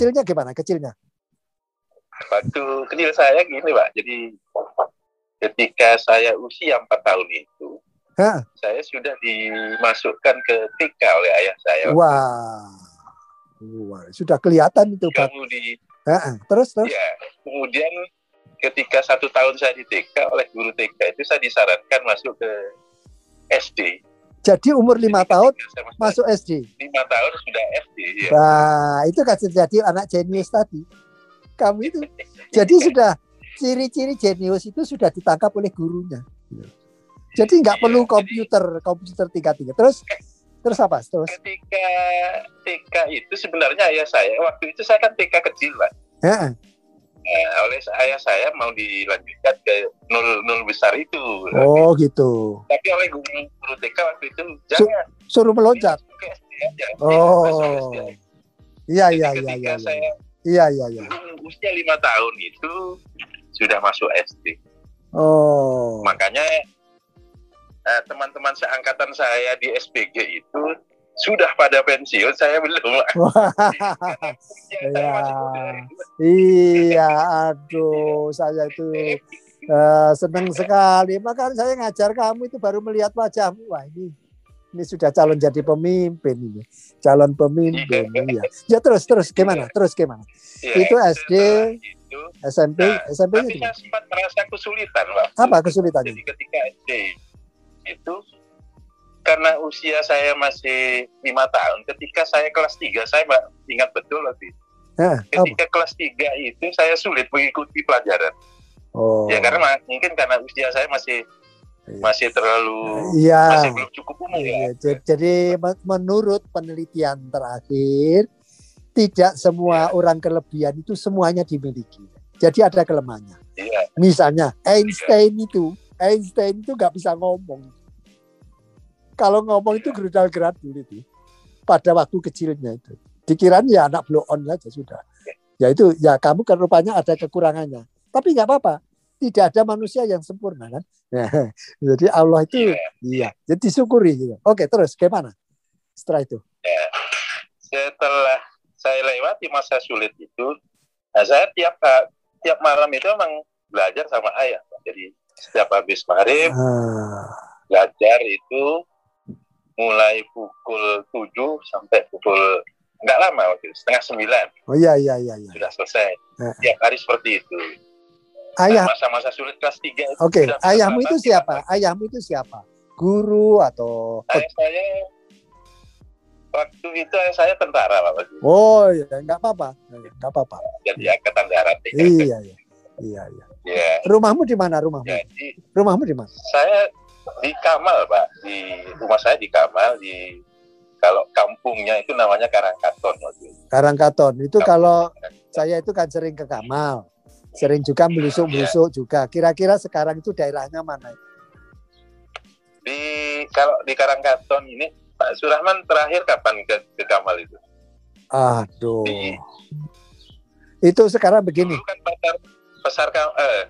kecilnya gimana? Kecilnya? Waktu kecil saya gini Pak, jadi ketika saya usia empat tahun itu, Hah? saya sudah dimasukkan ke TK oleh ayah saya. Wah. Wah, sudah kelihatan itu Pak. Kemudian, Heeh. Terus terus. ya, kemudian ketika satu tahun saya di TK oleh guru TK itu saya disarankan masuk ke SD. Jadi umur lima Jadi tahun masuk SD. lima tahun sudah SD. Ya. Nah, itu kan jadi anak jenius tadi. Kamu itu. Jadi sudah ciri-ciri jenius itu sudah ditangkap oleh gurunya. Jadi nggak Iya, perlu jadi- komputer, komputer tingkat tiga. Terus terus apa? Terus Ketika TK itu sebenarnya ayah saya waktu itu saya kan TK kecil lah. Heeh. Nah, oleh ayah saya mau dilanjutkan ke nol nol besar itu. Oh gitu. Tapi oleh guru, TK waktu itu jangan Suruh meloncat. Oh. Iya iya iya ketika iya. iya. saya Iya iya iya. usia lima tahun itu sudah masuk SD. Oh. Makanya eh, teman-teman seangkatan saya di SPG itu sudah pada pensiun, saya belum. Ya, Ya. Iya, aduh, saya itu eh, senang sekali. Makanya saya ngajar kamu itu baru melihat wajahmu. Wah ini, ini sudah calon jadi pemimpin ini, calon pemimpin. Iya. Ya terus terus gimana? Terus gimana? Ya, Itu SD, setelah itu, SMP, Nah, tapi gimana? saya sempat merasa kesulitan, Pak. Apa kesulitannya? Jadi ketika SD itu karena usia saya masih lima tahun, ketika saya kelas 3, saya ingat betul. Hah, apa? Ketika kelas 3 itu saya sulit mengikuti pelajaran. Oh. Ya karena mungkin karena usia saya masih Iya. masih terlalu Iya. masih belum cukup umur ya. Iya, ja- Jadi men- menurut penelitian terakhir, tidak semua orang kelebihan itu semuanya dimiliki. Jadi ada kelemahannya. Iya. Misalnya Einstein itu, Einstein itu nggak bisa ngomong. Kalau ngomong itu gerudal-geradul itu. Pada waktu kecilnya itu. Dikirain ya anak blow on saja sudah. Ya itu, ya kamu kan rupanya ada kekurangannya. Tapi nggak apa-apa. Tidak ada manusia yang sempurna kan. jadi Allah itu, iya. Jadi syukuri gitu. Oke, terus gimana? Setelah itu. Ya. Setelah saya lewati masa sulit itu, nah saya tiap tiap malam itu memang belajar sama ayah. Jadi setiap habis maghrib Ah, belajar itu mulai pukul 7 sampai pukul nggak lama waktu itu, setengah sembilan oh iya, iya, iya. iya. sudah selesai. Eh. Tiap hari seperti itu. Ayah, Nah, masa-masa sulit kelas 3 itu oke. sudah Ayahmu itu siapa? dengan Ayahmu itu siapa? Guru atau Ayah saya waktu itu ayah saya tentara Pak waktu itu. Oh iya, nggak apa-apa, nggak apa-apa. Jadi angkatan darat. ya. Iya, iya, iya, iya. Ya, Rumahmu di mana? Rumahmu? jadi Rumahmu di mana? saya di Kamal Pak, di rumah saya di Kamal di kalau kampungnya itu namanya Karangkaton waktu itu. Karangkaton. Itu Kampung kalau Karangkaton. saya itu kan sering ke Kamal, sering juga melusuk-melusuk juga. Kira-kira sekarang itu daerahnya mana? di kalau di Karangkaton ini Pak Surahman terakhir kapan ke, ke Kamal itu? Aduh, Di, itu sekarang begini. dulu kan pasar pasar eh,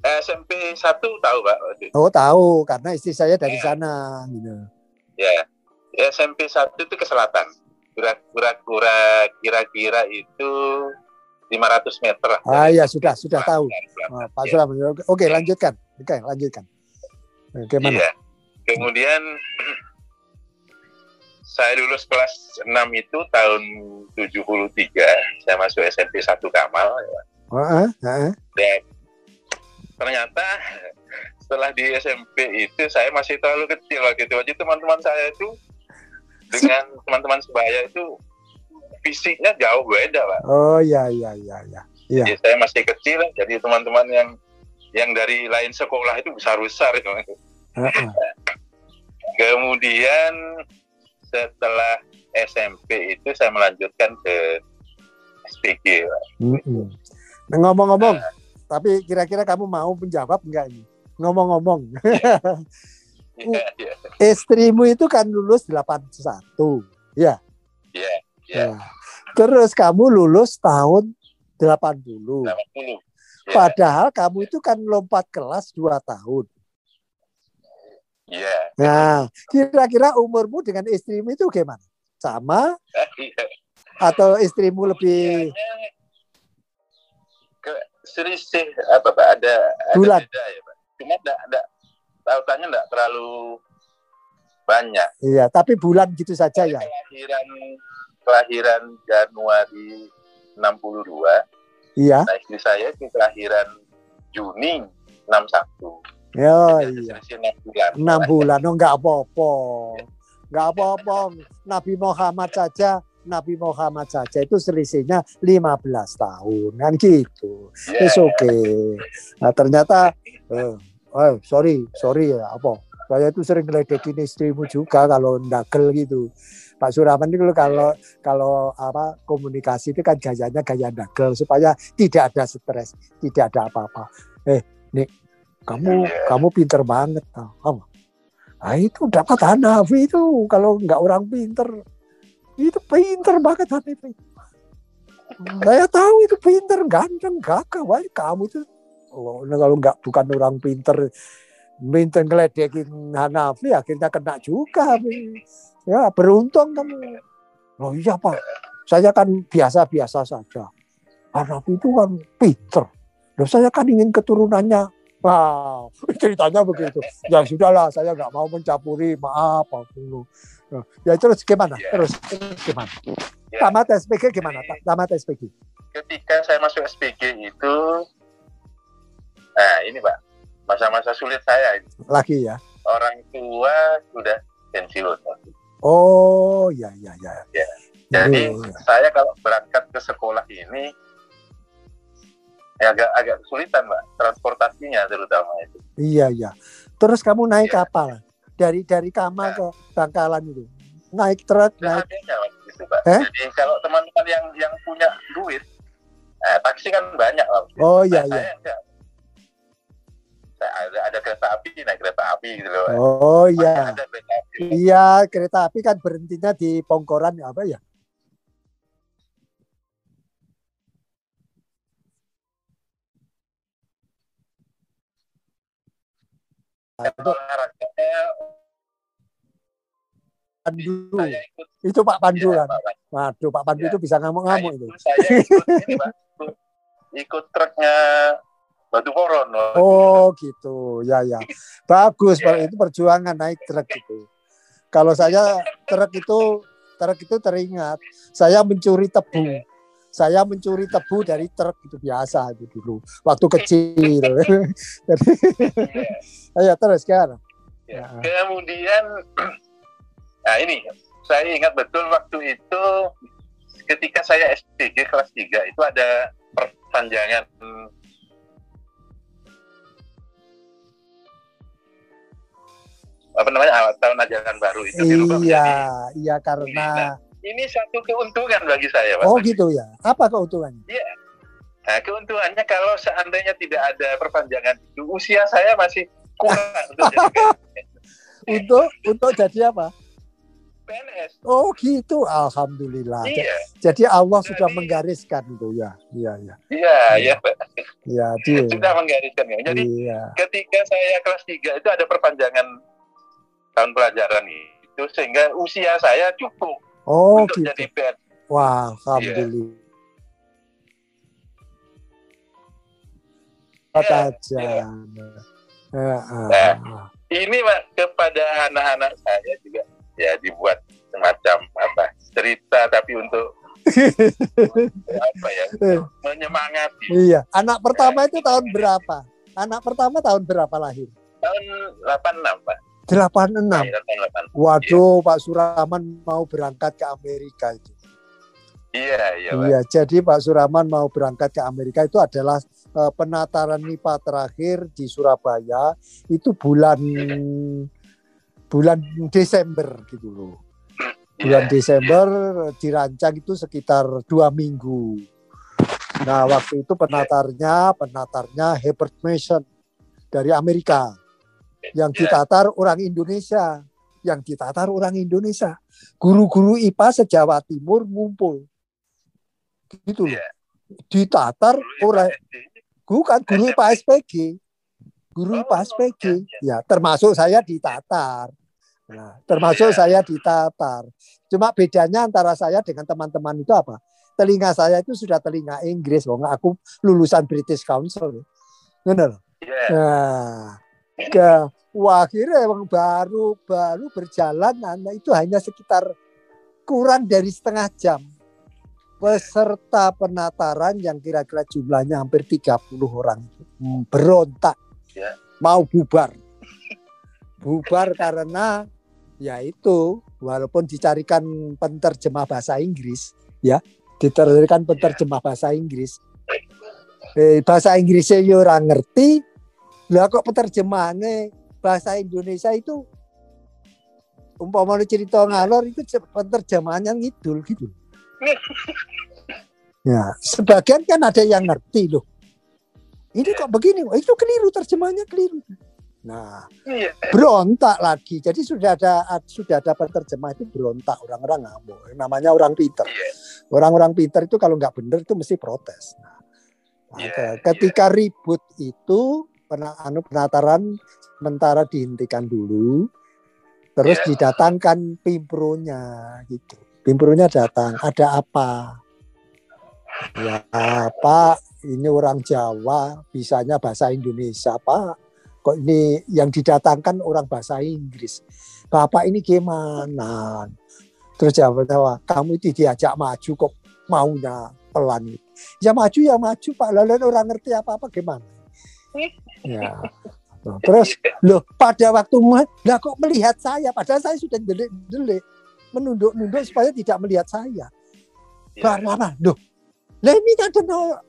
SMP 1 tahu Pak. Oh tahu, karena istri saya dari Iya. sana. Gitu. Ya. SMP 1 itu ke selatan. Kira-kira kira-kira itu 500 meter. Ah ya sudah, sudah tahu. Oh, Pak Ya. Sulam. Oke, Oke, lanjutkan. Oke, lanjutkan. Bagaimana? Iya. Kemudian saya lulus kelas 6 itu tahun 73. Saya masuk SMP 1 Kamal. Heeh, heeh. Dan ternyata setelah di SMP itu saya masih terlalu kecil waktu itu. Jadi teman-teman saya itu dengan teman-teman sebaya itu fisiknya jauh beda, Pak. Oh iya iya iya iya. Iya. Jadi saya masih kecil, jadi teman-teman yang yang dari lain sekolah itu besar-besar. Heeh. Kemudian setelah SMP itu saya melanjutkan ke SPG. Pak. Mm-mm. Nah, ngomong-ngomong, tapi kira-kira kamu mau menjawab enggak ini? Ngomong-ngomong, Iya, iya, istrimu itu kan lulus 81. Ya. iya, iya. Ya. Terus kamu lulus tahun 80. 80. Iya. Padahal kamu itu kan lompat kelas 2 tahun. Iya. Nah, kira-kira umurmu dengan istrimu itu gimana? Sama? Iya. atau istrimu lebih selisih apa Pak? Ada Bulan. ada beda ya Pak. Cuma enggak enggak tautannya enggak terlalu banyak. iya tapi bulan gitu saja ya Kelahiran kelahiran Januari 62. iya Nah, istri saya itu kelahiran Juni 61. oh Jadi ada iya enam bulan. enam bulan oh nggak apa-apa nggak apa-apa Nabi Muhammad saja Nabi Muhammad saja itu selisihnya 15 tahun kan gitu Ya, It's okay. Nah ternyata, eh, oh, sorry, sorry ya apa? Saya itu sering ngeledekin istrimu juga kalau ndagel gitu. Pak Suraman itu kalau kalau apa komunikasi itu kan gayanya gaya ndagel supaya tidak ada stres, tidak ada apa-apa. Eh, nih kamu Iya. kamu pinter banget. Apa? Nah, itu dapat Hanafi itu kalau nggak orang pinter itu pinter banget Hanafi. Saya tahu itu pinter, ganteng, gagah. Wah, kamu itu oh, kalau nggak bukan orang pinter, pinter ngeledekin Hanafi, akhirnya kena juga. Ya, beruntung kamu. Oh iya Pak, saya kan biasa-biasa saja. Hanafi itu kan pinter. Loh, saya kan ingin keturunannya. Wow, ceritanya begitu. Ya sudahlah, saya nggak mau mencampuri. Maaf, Pak. Nah, Ya terus gimana? Ya. Terus, terus gimana? Ya. Tamat SPG gimana? Ta- Tamat SPG. ketika saya masuk SPG itu, nah ini Pak, masa-masa sulit saya ini. Lagi ya. Orang tua sudah pensiun. Oh, ya, ya, ya. Ya. Jadi Oh, ya. saya kalau berangkat ke sekolah ini ya agak agak kesulitan Pak, transportasinya terutama itu. Iya, iya. Terus kamu naik Ya. kapal dari dari Kama ke Bangkalan itu. Naik truk, Nah, naik. adanya Pak. Eh? Jadi kalau teman-teman yang yang punya duit, eh, taksi kan banyak Pak. Oh, iya, Nah, iya. saya enggak. Saya ada, ada kereta api, naik kereta api gitu loh. Oh, iya. Ada kereta api. Iya, kereta api kan berhentinya di Pongkoran apa ya? Itu Olahraganya Pandu. Itu Pak Pandu ya, kan. Pak, Pak. Waduh, Pak Pandu Ya. itu bisa Nah, ngamuk-ngamuk itu. Saya ikut ini Pak, ikut, ikut truknya Batu Poron. Pak. Oh gitu, ya ya. Bagus, Pak. Ya. itu perjuangan naik truk itu. Kalau saya truk itu truk itu teringat, saya mencuri tebu. Saya mencuri tebu dari truk itu biasa itu dulu waktu kecil. Jadi, ayo terus kan. Ya. Ya. Kemudian, nah ini saya ingat betul waktu itu ketika saya SPG kelas 3 itu ada perpanjangan apa namanya awal tahun ajaran baru itu dirubah Iya, menjadi- iya karena ini satu keuntungan bagi saya Pak. oh gitu ya. Apa keuntungannya? Nah, keuntungannya kalau seandainya tidak ada perpanjangan itu usia saya masih kurang untuk jadi Untuk untuk jadi apa? PNS. Oh gitu, alhamdulillah. Iya, Jadi Allah sudah Jadi- menggariskan itu ya. Iya, iya. iya, iya. Iya, dia. sudah menggariskan ya. Jadi Iya. ketika saya kelas 3 itu ada perpanjangan tahun pelajaran itu sehingga usia saya cukup Oh untuk gitu. jadi PNS. Wah, alhamdulillah. Apa aja. iya. Eh, ah, Nah. ah. Ini Pak kepada anak-anak saya juga ya dibuat semacam apa cerita tapi untuk apa ya menyemangati Iya, anak pertama itu tahun berapa? Anak pertama tahun berapa lahir? tahun 86 Pak 86. Lahiran tahun 86 Waduh, Pak Suraman mau berangkat ke Amerika itu. iya iya Pak Iya, jadi Pak Suraman mau berangkat ke Amerika itu adalah eh, penataran MIPA terakhir di Surabaya itu bulan bulan Desember gitu loh. Bulan Iya. Desember eh, dirancang itu sekitar dua minggu. Nah waktu itu penatarnya penatarnya Herbert Mason dari Amerika yang Iya. ditatar orang Indonesia, yang ditatar orang Indonesia. Guru-guru IPA se-Jawa Timur ngumpul, gitu loh. Iya. Ditatar orang bukan guru. IPA SPG, guru Oh, IPA SPG, iya, ya termasuk saya ditatar. Nah, termasuk saya ditatar. Cuma bedanya antara saya dengan teman-teman itu apa? Telinga saya itu sudah telinga Inggris, wong aku lulusan British Council. Benar. Iya. Nah, ke wah akhirnya emang baru baru berjalan nah, itu hanya sekitar kurang dari setengah jam peserta penataran yang kira-kira jumlahnya hampir 30 orang hmm, berontak Ya. mau bubar bubar karena ya itu walaupun dicarikan penterjemah bahasa Inggris ya dicarikan penterjemah bahasa Inggris eh, bahasa Inggrisnya ya orang ngerti lah kok penerjemahannya bahasa Indonesia itu umpamanya cerita ngalor itu penerjemahannya ngidul gitu Ya, sebagian kan ada yang ngerti loh. Ini kok begini? Itu keliru terjemahnya keliru. Nah, Iya. berontak lagi. Jadi sudah ada sudah ada penerjemah itu berontak orang-orang ngamuk. Namanya orang pinter. Iya. Orang-orang pinter itu kalau nggak bener itu mesti protes. Nah, Iya, ke- ketika ribut itu pena, anu penataran sementara dihentikan dulu, terus didatangkan pimpronya gitu. Pimpronya datang, ada apa? Ya Pak, ini orang Jawa, bisanya bahasa Indonesia Pak. Kok ini yang didatangkan orang bahasa Inggris. Bapak ini gimana? Terus jawabnya, kamu itu diajak maju kok maunya pelan. Ya maju ya maju Pak, lalu orang ngerti apa-apa gimana? Ya. Terus loh pada waktu lah kok melihat saya padahal saya sudah delik-delik menunduk-nunduk supaya tidak melihat saya. Baru apa? Loh. Lah ini kan ada no-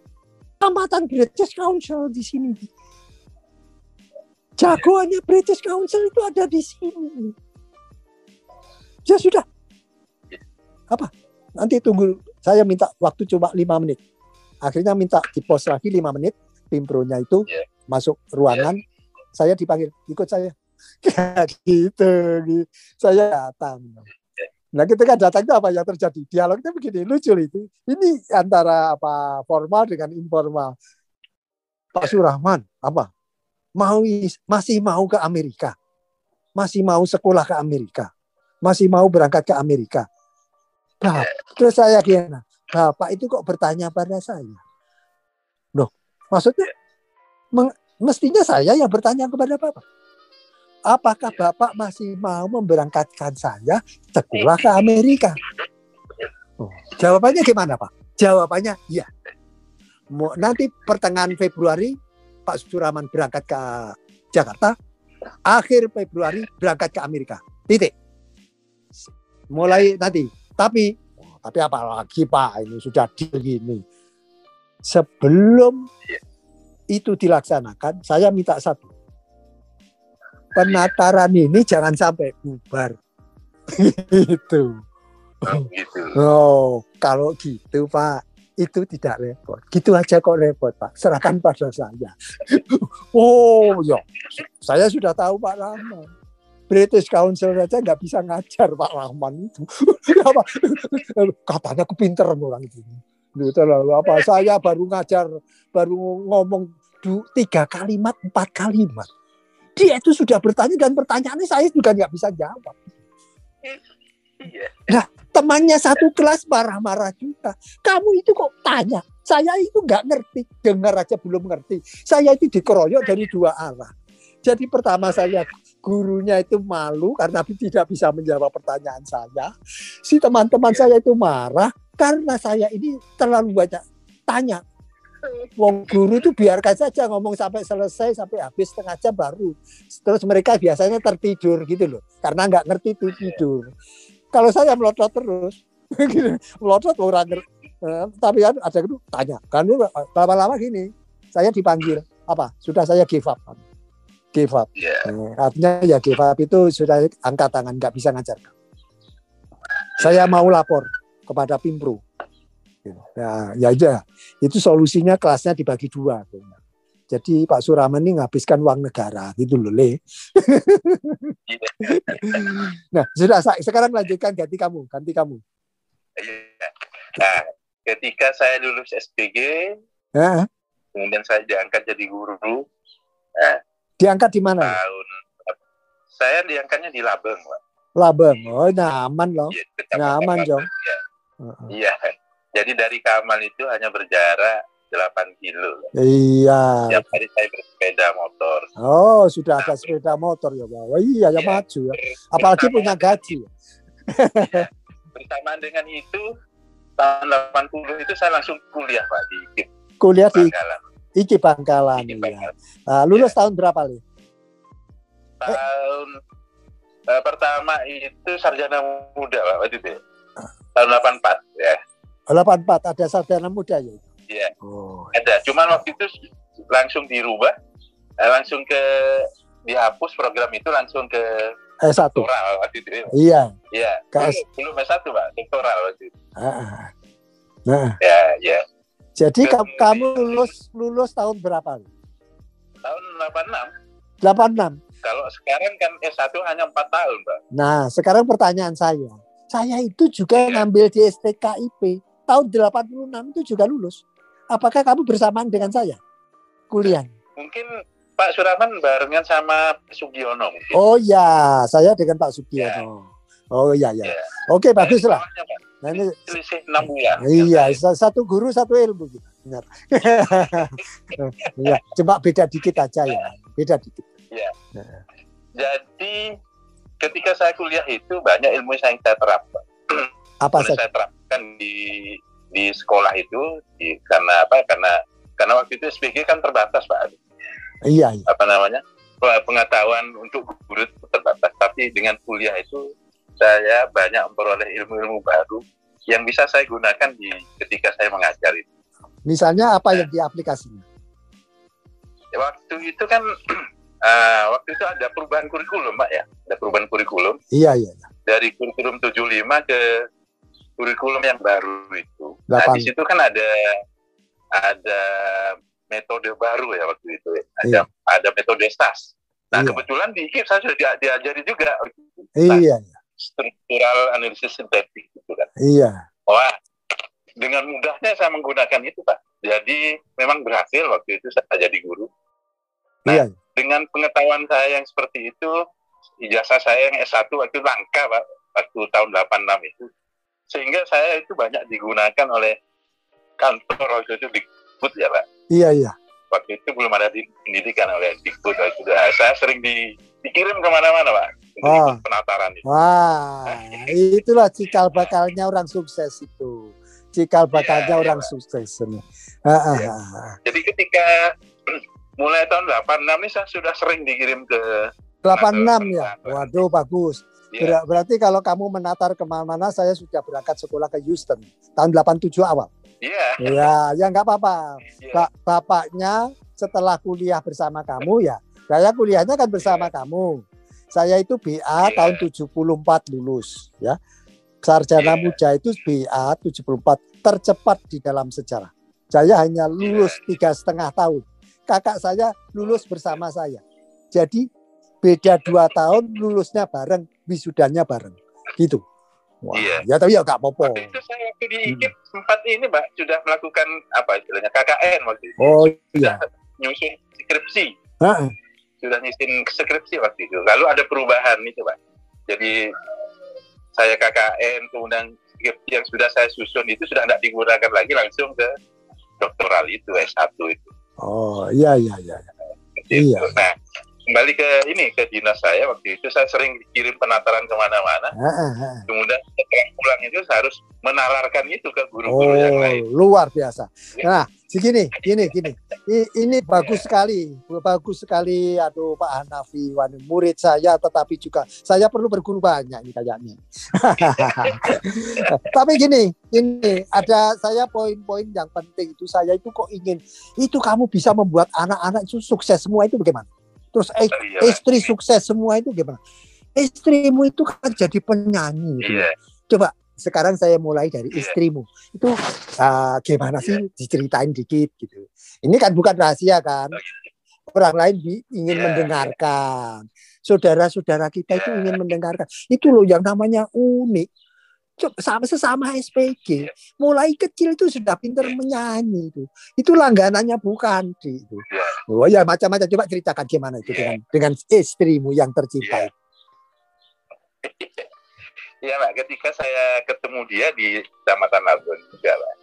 amatan British Council di sini. Jagoannya British Council itu ada di sini. Ya sudah. Apa? Nanti tunggu. Saya minta waktu cuma lima menit. Akhirnya minta di pos lagi lima menit. Pimpronya itu Iya. masuk ruangan. Saya dipanggil ikut saya. gitu, gitu. Saya datang. Nah ketika datang itu apa yang terjadi? Dialognya begini, lucu itu. Ini antara apa formal dengan informal. Pak Surahman, apa? Mau masih mau ke Amerika? Masih mau sekolah ke Amerika? Masih mau berangkat ke Amerika? Bap, terus saya gimana? Bapak itu kok bertanya pada saya? Loh, maksudnya meng- mestinya saya yang bertanya kepada Bapak. Apakah Bapak masih mau memberangkatkan saya sekolah ke Amerika? Oh, jawabannya gimana Pak? Jawabannya iya. Nanti pertengahan Februari Pak Suraman berangkat ke Jakarta, akhir Februari berangkat ke Amerika. Titik. Mulai nanti. Tapi, oh, tapi apa lagi Pak? Ini sudah deal gini. Sebelum itu dilaksanakan, saya minta satu. Penataran ini jangan sampai bubar. Gitu. Oh, gitu. Oh, kalau gitu Pak, itu tidak repot. Gitu aja kok repot Pak. Serahkan pada saya. oh, ya. Saya sudah tahu Pak Rahman. British Council saja nggak bisa ngajar Pak Rahman itu. apa? Katanya aku pinter orang itu. Lalu apa? Saya baru ngajar, baru ngomong tiga kalimat, empat kalimat. Dia itu sudah bertanya dan pertanyaannya saya juga nggak bisa jawab Iya. Temannya satu kelas marah-marah juga. Kamu itu kok tanya? Saya itu nggak ngerti, dengar aja belum ngerti. Saya itu dikeroyok dari dua arah. Jadi pertama saya gurunya itu malu karena tidak bisa menjawab pertanyaan saya. Si teman-teman saya itu marah karena saya ini terlalu banyak tanya. Wong guru itu biarkan saja ngomong sampai selesai sampai habis setengah jam baru. Terus mereka biasanya tertidur gitu loh, karena nggak ngerti itu tidur. Kalau saya melotot terus, gitu, melotot orang. Eh, tapi kan ada itu tanya, kan lama-lama gini, saya dipanggil apa? Sudah saya give up, give up. Iya. Eh, artinya ya give up itu sudah angkat tangan, nggak bisa ngajar. Saya mau lapor kepada Pimpro. Nah, ya aja. Itu solusinya kelasnya dibagi dua. Jadi Pak Suraman ini nghabiskan uang negara gitu loh, Le. nah, sudah sekarang lanjutkan ganti kamu, ganti kamu. Iya. Nah, ketika saya lulus SPG, Ya, kemudian saya diangkat jadi guru diangkat di mana? tahun saya diangkatnya di Labeng, Pak. Labeng. Oh, nyaman loh. Iya, kecamatan Nyaman, Labeng, Jong. ya. Heeh. Iya. Jadi dari Kamal itu hanya berjarak 8 kilo. Iya. Tiap hari saya bersepeda motor. Oh, sudah ada sepeda motor ya, Pak. Wah, iya, ya maju ya. Apalagi punya gaji. Bersamaan dengan itu tahun 80 itu saya langsung kuliah Pak di IKIP Kuliah di Bangkalan. Iki Bangkalan. IKIP Iya. Bangkalan. Nah, lulus tahun berapa, Li? Tahun eh, pertama itu sarjana muda Pak waktu itu. Tahun 84 ya. 84 ada sarjana muda ya. Iya. Oh. Ada. Cuman waktu itu langsung dirubah, eh, langsung ke dihapus program itu langsung ke S1. doktoral waktu itu. Iya. Iya. KS. Belum, belum S1 Pak, doktoral waktu itu. Ah. Nah, Ya, ya. jadi kamu, lulus lulus tahun berapa? Tahun 86. 86. Kalau sekarang kan S1 hanya 4 tahun, Pak. Nah, sekarang pertanyaan saya. Saya itu juga Iya. ngambil di STKIP. Tahun 86 itu juga lulus. Apakah kamu bersamaan dengan saya? Kuliah. Mungkin Pak Suraman barengan sama Pak Sugiono mungkin. Oh ya, saya dengan Pak Sugiono. Oh iya ya. Iya. Oke, bagus lah. Nah, ini Selisih 6 bulan. Iya, sa- satu guru satu ilmu gitu. Benar. Iya, cuma beda dikit aja ya. Beda dikit. Jadi ketika saya kuliah itu banyak ilmu yang saya terapkan. Apa saja? saya terapkan di di sekolah itu di, karena apa? Karena karena waktu itu SPG kan terbatas Pak. Iya, iya. Apa namanya? pengetahuan untuk guru terbatas. Tapi dengan kuliah itu saya banyak memperoleh ilmu-ilmu baru yang bisa saya gunakan di ketika saya mengajar itu. Misalnya apa yang diaplikasinya? Ya, waktu itu kan eh, waktu itu ada perubahan kurikulum, Mbak ya. Ada perubahan kurikulum Iya, iya. iya. dari kurikulum 75 ke kurikulum yang baru itu. Nah, Delapan. di situ kan ada ada metode baru ya waktu itu. ya. Ada ada metode SAS. Nah, Iya. kebetulan di IKIP saya sudah dia- diajari juga Iya, iya. struktural analisis sintetik gitu kan. Iya. Wah, dengan mudahnya saya menggunakan itu, Pak. Jadi memang berhasil waktu itu saya jadi guru. Nah, Iya. dengan pengetahuan saya yang seperti itu, ijazah saya yang S1 waktu itu langka, Pak, waktu tahun 86 itu. Sehingga saya itu banyak digunakan oleh kantor waktu itu Dikbud ya, Pak. Iya, iya. Waktu itu belum ada di pendidikan oleh Dikbud. Waktu itu. Nah, saya sering di, dikirim ke mana-mana, Pak. Untuk Oh. penataran itu. Wah, itulah cikal bakalnya orang sukses itu. Cikal bakalnya Iya, orang iya. sukses ini. Ah, ah, Iya. ah. Jadi ketika mulai tahun 86 ini saya sudah sering dikirim ke 86 ya. Waduh, bagus. Ya, Ber- berarti kalau kamu menatar ke mana-mana, saya sudah berangkat sekolah ke Houston tahun 87 awal. Iya, Ya, ya nggak apa-apa. iya. Ba- bapaknya setelah kuliah bersama kamu ya, saya kuliahnya kan bersama kamu. Saya itu BA Iya. tahun 74 lulus ya. Sarjana Iya. muda itu BA 74 tercepat di dalam sejarah. Saya hanya lulus Iya. tiga setengah tahun. Kakak saya lulus bersama saya. Jadi beda dua tahun lulusnya bareng, wisudanya bareng. Gitu. Wah, Iya. ya tapi ya nggak apa-apa. Waktu itu saya waktu di IKIP sempat ini Mbak sudah melakukan apa istilahnya KKN waktu itu. Oh iya. Nyusun skripsi, Heeh. sudah nyusun skripsi waktu itu. Lalu ada perubahan itu Pak. Jadi saya KKN kemudian skripsi yang sudah saya susun itu sudah tidak digunakan lagi langsung ke doktoral itu S1 itu. Oh iya iya iya. Iya. Nah, kembali ke ini ke dinas saya waktu itu saya sering dikirim penataran ke mana-mana. Kemudian setelah pulang itu saya harus menalarkan itu ke Oh, guru-guru yang lain. luar biasa. Ya. Nah, segini, gini, gini. I- ini bagus sekali, bagus sekali. Aduh, Pak Hanafi, Wan, murid saya, tetapi juga saya perlu berguru banyak ini kayaknya. tapi gini, ini ada saya poin-poin yang penting itu saya itu kok ingin itu kamu bisa membuat anak-anak itu sukses semua itu bagaimana? Terus eh, Iya, istri sukses semua itu gimana? Istrimu itu kan jadi penyanyi. gitu. Iya. Coba sekarang saya mulai dari Iya. istrimu. Itu ah, gimana sih diceritain dikit gitu. Ini kan bukan rahasia kan. Orang lain bi- ingin Iya, mendengarkan. Saudara-saudara kita itu Iya. ingin mendengarkan. Itu loh yang namanya unik. Sama sesama SPG. Iya. Mulai kecil itu sudah pinter menyanyi itu. Itu langganannya bukan itu. Iya. Oh ya macam-macam coba ceritakan gimana itu Iya. dengan dengan istrimu yang tercinta. Iya. Iya Pak, ketika saya ketemu dia di Kecamatan Labun juga Pak.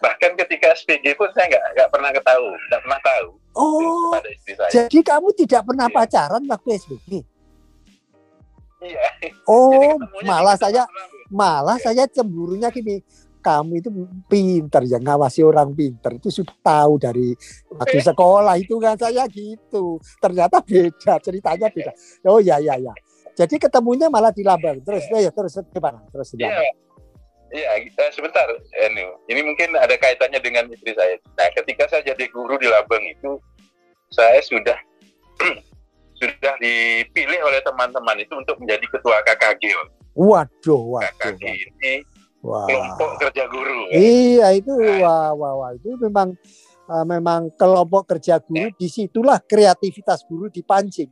Bahkan ketika SPG pun saya nggak nggak pernah ketahu, nggak pernah tahu Oh, pada istri saya. jadi kamu tidak pernah Iya. pacaran waktu SBG? Iya. Oh, malah Labun. malah saya cemburunya gini. Kamu itu pinter ya ngawasi orang pinter itu sudah tahu dari waktu sekolah itu kan saya gitu. Ternyata beda ceritanya beda. Oh ya ya ya. Jadi ketemunya malah di Lambang. Terus ya terus gimana? Terus Iya. Lambang. Iya, eh, sebentar. Ini, ini mungkin ada kaitannya dengan istri saya. Nah, ketika saya jadi guru di Labang itu, saya sudah sudah dipilih oleh teman-teman itu untuk menjadi ketua KKG. Waduh, waduh. KKG ini Wah. kelompok kerja guru. Iya itu wah wah wah itu memang uh, memang kelompok kerja guru di situlah kreativitas guru dipancing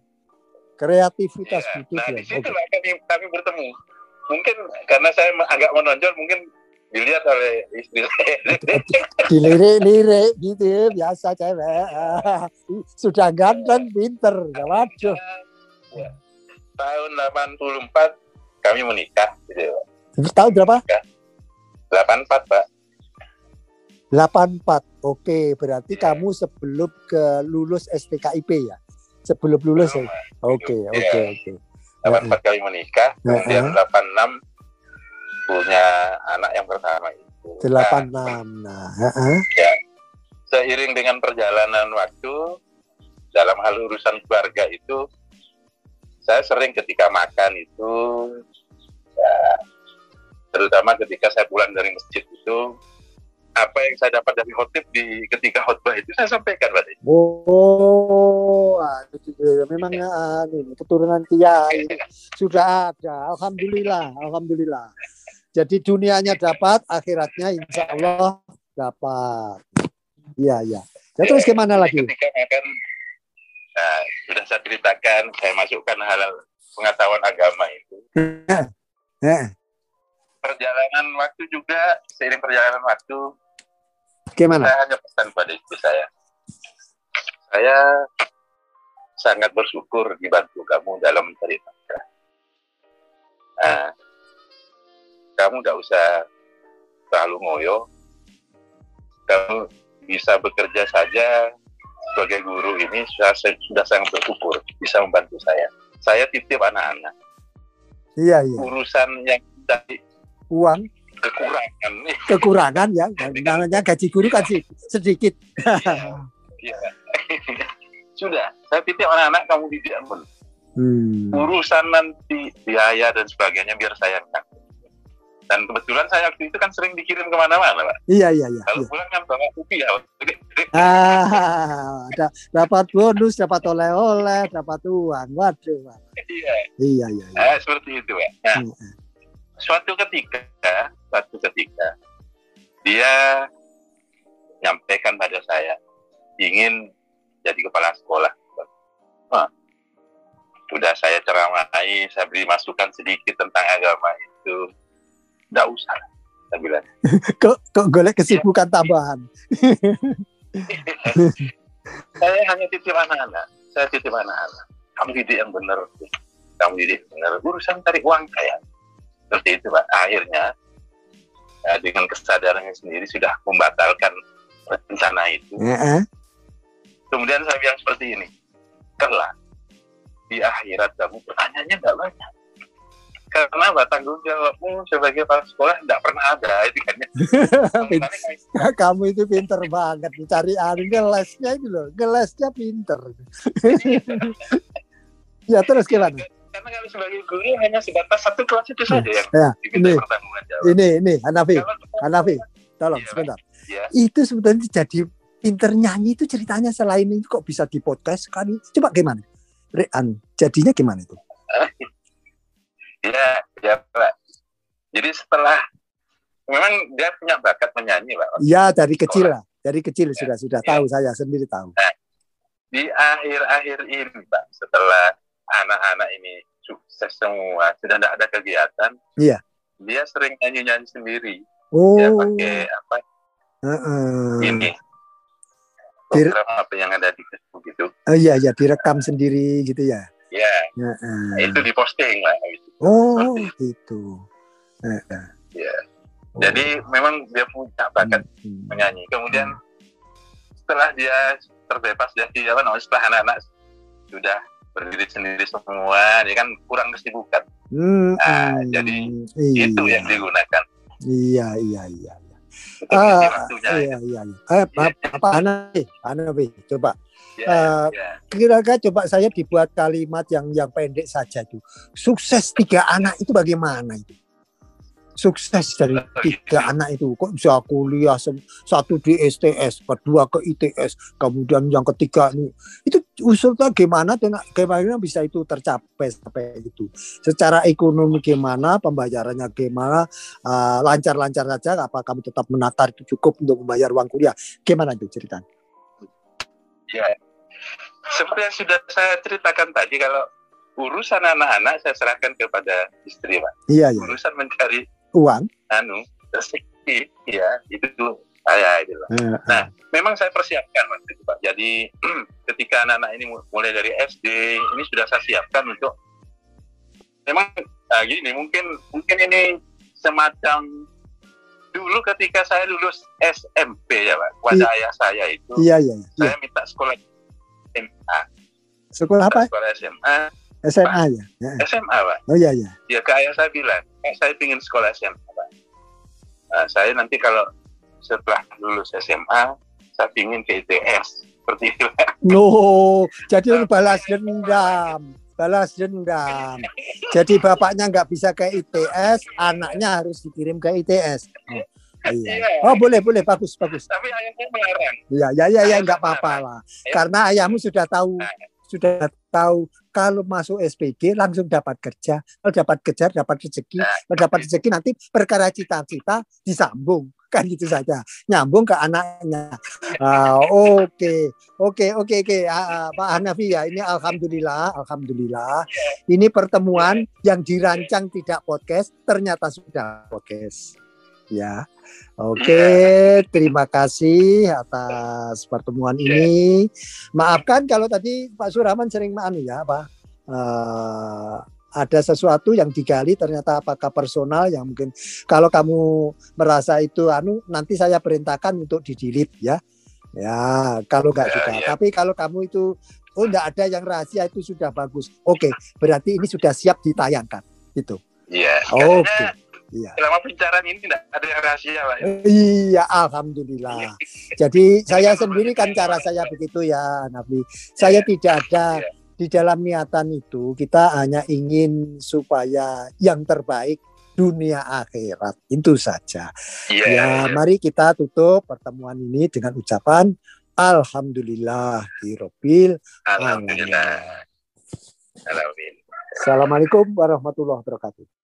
kreativitas Iya. guru Nah, di situ lah kami, kami bertemu. Mungkin karena saya agak menonjol, mungkin dilihat oleh istri dilirik-lirik gitu ya, biasa cewek. Sudah ganteng pinter. Ya, waduh. Ya. Tahun 84 kami menikah gitu. tahun berapa? 84, Pak. 84 oke berarti Iya. kamu sebelum ke lulus STKIP ya? Sebelum lulus ya? Oke Iya. oke oke. 84 kali menikah, kemudian 86 punya anak yang pertama itu. Nah, 86 nah heeh. seiring dengan perjalanan waktu dalam hal urusan keluarga itu saya sering ketika makan itu ya, terutama ketika saya pulang dari masjid itu apa yang saya dapat dari khotib di ketika khotbah itu saya sampaikan Pak. Oh, juga. memang anu, keturunan kiai sudah ada. Alhamdulillah, alhamdulillah. Jadi dunianya dapat, akhiratnya insya Allah dapat. Iya, iya. Ya, terus gimana lagi? Ketika makan, nah, sudah saya ceritakan, saya masukkan hal pengetahuan agama itu. Eh, Perjalanan waktu juga, seiring perjalanan waktu, gimana? saya hanya pesan pada istri saya. Saya sangat bersyukur dibantu kamu dalam mencari nafkah. Nah, kamu tidak usah terlalu ngoyo. Kamu bisa bekerja saja sebagai guru ini sudah, sudah sangat bersyukur bisa membantu saya. Saya titip anak-anak. Iya, iya. Urusan yang dari Uang kekurangan kekurangan ya. Namanya gaji guru kan sih sedikit. Iya. Sudah, saya titip anak-anak kamu didik pun. Hmm. Urusan nanti biaya dan sebagainya biar saya yang tanggung. Dan kebetulan saya waktu itu kan sering dikirim ke mana-mana, Pak. Iya, iya, iya. Kalau iya. pulang kan bawa kopi ya. Ah, ada dapat bonus, dapat oleh-oleh, dapat uang. Waduh. Pak. Iya, Iya, iya, iya. nah, seperti itu, Pak. Nah, Hmm. Suatu ketika, suatu ketika dia nyampaikan pada saya ingin jadi kepala sekolah. Wah, sudah saya ceramai, saya beri masukan sedikit tentang agama itu. Tidak usah, saya bilang. Kok kok golek kesibukan tambahan. saya hanya titip anak-anak. Saya titip anak-anak. Kamu didik yang benar. Kamu didik yang benar. Urusan cari uang kayak. Seperti itu, Pak. Akhirnya, ya, dengan kesadarannya sendiri sudah membatalkan rencana itu. Heeh. Kemudian saya bilang seperti ini. Kelak, di akhirat kamu pertanyaannya nggak banyak. Karena apa? tanggung jawabmu sebagai kepala sekolah tidak pernah ada. Itu kan. Kamu itu pinter banget mencari anu ngelesnya itu loh, ngelesnya pinter. ya terus gimana? Karena kalau sebagai guru hanya sebatas satu kelas itu saja yang Ya, diminta ini. pertanggungan jawab. Ini ini Hanafi, Kalau- Hanafi, tolong Iya, sebentar. Iya. Itu sebenarnya jadi pinter nyanyi itu ceritanya selain itu kok bisa di podcast kan? Coba gimana? Rean, jadinya gimana itu? Iya, ya Pak. Jadi setelah memang dia punya bakat menyanyi Pak. Ya dari kecil lah, dari kecil sudah sudah Ya. tahu saya sendiri tahu. Di akhir-akhir ini Pak, setelah anak-anak ini sukses semua, sudah tidak ada kegiatan. Iya. Dia sering nyanyi-nyanyi sendiri. Oh, Dia pakai apa heeh. ini Dir- program apa yang ada di Facebook itu. Oh iya ya direkam sendiri gitu ya. Ya, Heeh. itu diposting lah. gitu. Oh, gitu. Eh, eh. Ya. Oh. Jadi memang dia punya bakat Hmm. menyanyi. Kemudian setelah dia terbebas dari apa namanya setelah anak-anak sudah berdiri sendiri semua, dia kan kurang kesibukan. Hmm, Ah, hmm. jadi iya. Itu yang digunakan. Iya, iya, iya. iya. Ah, waktunya. iya, iya, iya. Eh, Pak, Pak Hanafi, Hanafi, coba. Ya, Eh, ya. Kira-kira coba saya dibuat kalimat yang yang pendek saja itu. Sukses tiga anak itu bagaimana itu? Sukses dari tiga anak itu kok bisa kuliah satu di STS, kedua ke ITS, kemudian yang ketiga ini itu usulnya gimana dan gimana bisa itu tercapai sampai itu? Secara ekonomi gimana, pembayarannya gimana, eh, lancar-lancar saja? Apa kamu tetap menakar itu cukup untuk membayar uang kuliah? Gimana itu ceritanya? Ya. Seperti yang sudah saya ceritakan tadi, kalau urusan anak-anak saya serahkan kepada istri, Pak. Iya, iya. Urusan mencari Uang. anu rezeki, ya itu saya itu. Eh, Nah, memang saya persiapkan waktu itu, Pak. Jadi ketika anak-anak ini mu- mulai dari SD, ini sudah saya siapkan untuk memang nah, gini, mungkin mungkin ini semacam dulu ketika saya lulus SMP ya, Pak. Kepada ayah saya itu, Iya, iya, iya. saya minta sekolah SMA. Sekolah apa? Sekolah SMA, SMA ya. Ya. SMA, Pak. Oh iya iya. Ya ke ayah saya bilang, "Pak, saya ingin sekolah SMA, Pak. Nah, saya nanti kalau setelah lulus SMA, saya ingin ke ITS. Seperti itu, Pak. No, jadi lu balas dendam, balas dendam. Jadi bapaknya nggak bisa ke ITS, anaknya harus dikirim ke ITS. Oh, iya. Oh boleh boleh bagus bagus. Tapi ayahnya melarang. Iya ya ya ya nggak apa-apa lah. Karena ayahmu sudah tahu sudah tahu kalau masuk SPG langsung dapat kerja, kalau dapat kerja dapat rezeki, kalau dapat rezeki nanti perkara cita-cita disambung. Kan gitu saja, nyambung ke anaknya. Ah, Oke, oke, oke, oke, Ah, ah, Pak Hanafi ya, ini alhamdulillah, alhamdulillah, ini pertemuan yang dirancang tidak podcast, ternyata sudah podcast. Ya, oke, terima kasih atas pertemuan ini. Maafkan kalau tadi Pak Surahman sering anu ya, apa eh, ada sesuatu yang digali ternyata apakah personal yang mungkin kalau kamu merasa itu anu nanti saya perintahkan untuk didilit ya. Ya, kalau nggak Ya, suka. ya. Tapi kalau kamu itu oh nggak ada yang rahasia itu sudah bagus. Oke, berarti ini sudah siap ditayangkan. Itu. Iya. Oke. Kayaknya Iya. Selama pembicaraan ini tidak ada yang rahasia, Pak. Iya, alhamdulillah. Jadi saya sendiri kan cara saya begitu ya, Nabi. Saya tidak ada Iya. di dalam niatan itu kita hanya ingin supaya yang terbaik dunia akhirat itu saja. Iya. Ya, iya. mari kita tutup pertemuan ini dengan ucapan Alhamdulillah Hirobil. Alhamdulillah. Alhamdulillah. Assalamualaikum warahmatullahi wabarakatuh.